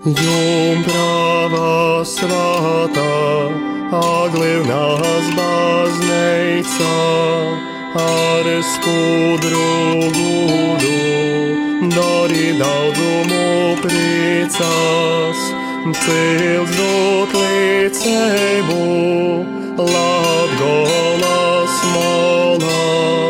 Jumprava svētā, aglivnās bazneica, ar skudru gudu, dari daudzumu priecās, cils dot līdzēbu, Latgolas molā,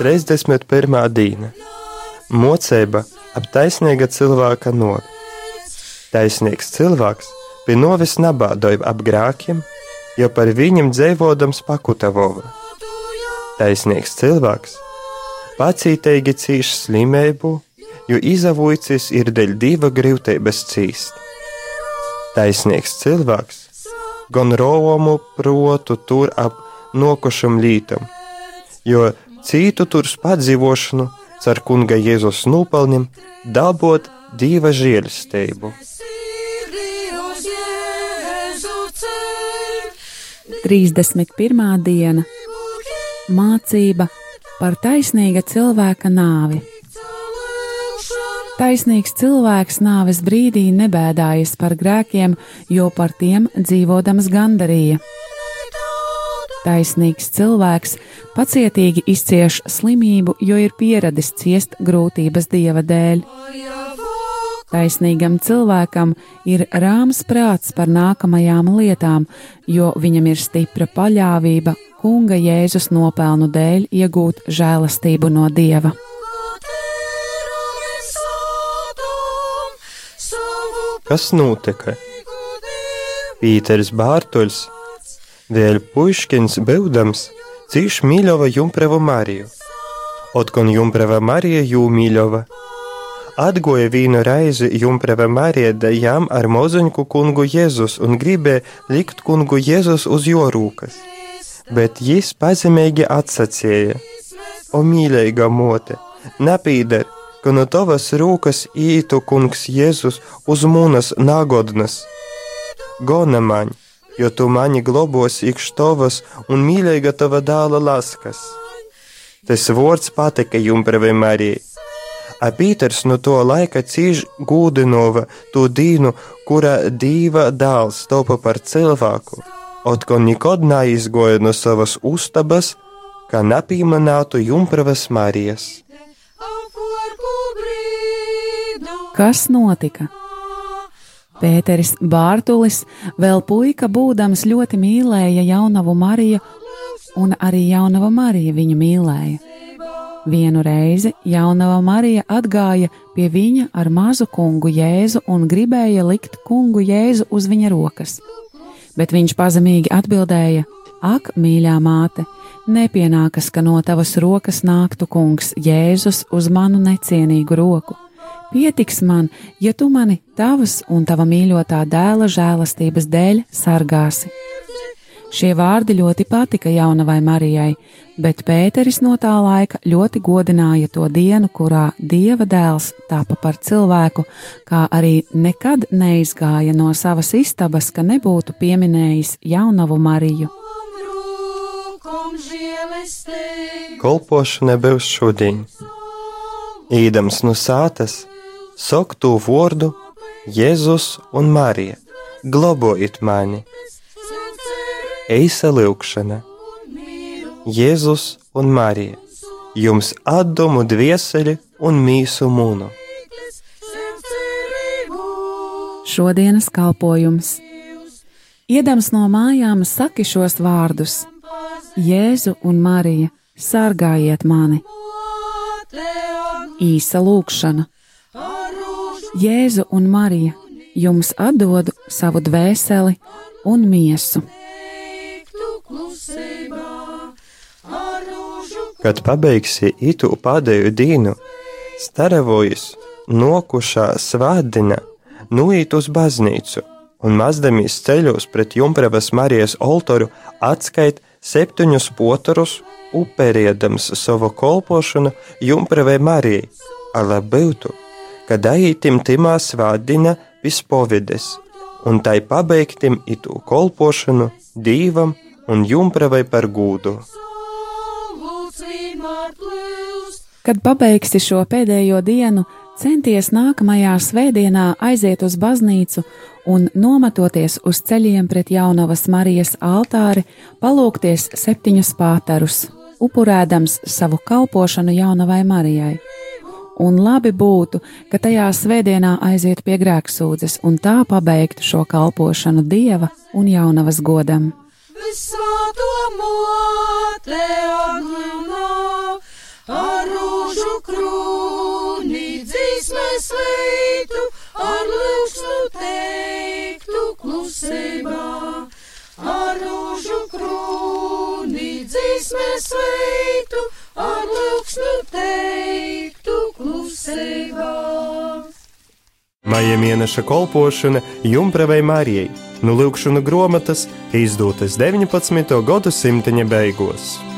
31. dīna Mocība ap taisnīga cilvēka novi. Taisnīgs cilvēks pie novis nabādoja ap grākiem, jo par viņam dzīvodams pakutavoja. Taisnīgs cilvēks pacītīgi cīš slimību, jo izavoicis ir dēļ diva grūtības cīst. Taisnīgs cilvēks gan romu protu tur ap nokušam lītam, jo citu tur padzīvošanu car kunga Jēzus nūpelnim dabot dieva žēlstību. Ceļ. 31. diena Mācība par taisnīga cilvēka nāvi. Taisnīgs cilvēks nāves brīdī nebēdājas par grēkiem, jo par tiem dzīvodams gandarīja. Taisnīgs cilvēks pacietīgi izcieš slimību, jo ir pieradis ciest grūtības dieva dēļ. Taisnīgam cilvēkam ir rāms prāts par nākamajām lietām, jo viņam ir stipra paļāvība Kunga Jēzus nopelnu dēļ iegūt žēlastību no Dieva. Kas notika? Pīters Bārtuļs, vēl puiškins būdams, cīš mīļova Jumpreva Mariju. Otkon Jumpreva Marija jū mīļova. Atgoja vīnu reizi Jumpreva Marija dejām ar mozuņku kungu Jēzus un gribēja likt kungu Jēzus uz jo rūkas. Bet jis pazemīgi atsacēja: O mīļīga mote, nepīder, ka no tavas rūkas ītu kungs Jēzus uz mūnas nagodnas. Gona man, jo tu mani globos ikš tavas un mīļīga tava dāla laskas. Tas vārds patika Jumpravai Marijai. A Pīters no to laika cīž gūdinova to dīnu, kura dīva dēls topa par cilvēku, otkon nekad neizgoja no savas ustabas, kā nepīmanātu Jumpravas Marijas. Kas notika? Pēteris Bārtulis, vēl puika būdams, ļoti mīlēja jaunavu Mariju, un arī jaunava Marija viņu mīlēja. Vienu reizi jaunava Marija atgāja pie viņa ar mazu kungu Jēzu un gribēja likt kungu Jēzu uz viņa rokas. Bet viņš pazemīgi atbildēja: Ak, mīļā māte, nepienākas, ka no tavas rokas nāktu kungs Jēzus uz manu necienīgu roku. Pietiks man, ja tu mani tavas un tava mīļotā dēla žēlastības dēļ sargāsi. Šie vārdi ļoti patika jaunavai Marijai, bet Pēteris no tā laika ļoti godināja to dienu, kurā Dieva dēls tāpa par cilvēku, kā arī nekad neizgāja no savas istabas, ka nebūtu pieminējis jaunavu Mariju. Kolpošana būs šodien. Īdams no sātas, sok tu vārdu Jēzus un Marija, globojiet mani! Eisa lūkšana, Jēzus un Marija, jums atdomu dvieseli un mīsu mūnu. Šodienas kalpojums. Iedams no mājām saki šos vārdus: Jēzu un Marija, sargājiet mani! Īsa lūkšana. Jēzu un Marija, jums atdodu savu dvēseli un miesu. Kad pabeigsi itu pēdējo dienu, staravojas nokušā svētdienā nuīt uz baznīcu un mazdamīs ceļos pret Jumprevas Marijas oltoru atskait septiņus potarus, uperiedams savu kolpošanu Jumprevai Marijai, ar labūtu, kad aitim timā svādina vispovides, un tai pabeigtim itu kolpošanu dīvam un Jumprevai par gūdu. Kad pabeigsi šo pēdējo dienu, centies nākamajā svētdienā aiziet uz baznīcu un, nomatoties uz ceļiem pret jaunavas Marijas altāri, palūkties septiņus pātarus, upurēdams savu kalpošanu jaunavai Marijai. Un labi būtu, ka tajā svētdienā aiziet pie grēksūdzes un tā pabeigtu šo kalpošanu dieva un jaunavas godam. Aglunā, ar lūksnu teiktu klusībā. Ar rūžu krūni dzīsmēs veitu, ar lūksnu teiktu klusībā. Maija mēneša kolpošana Jumpravai Marijai no lūkšanu grāmatas izdotas 19. gadsimta beigās.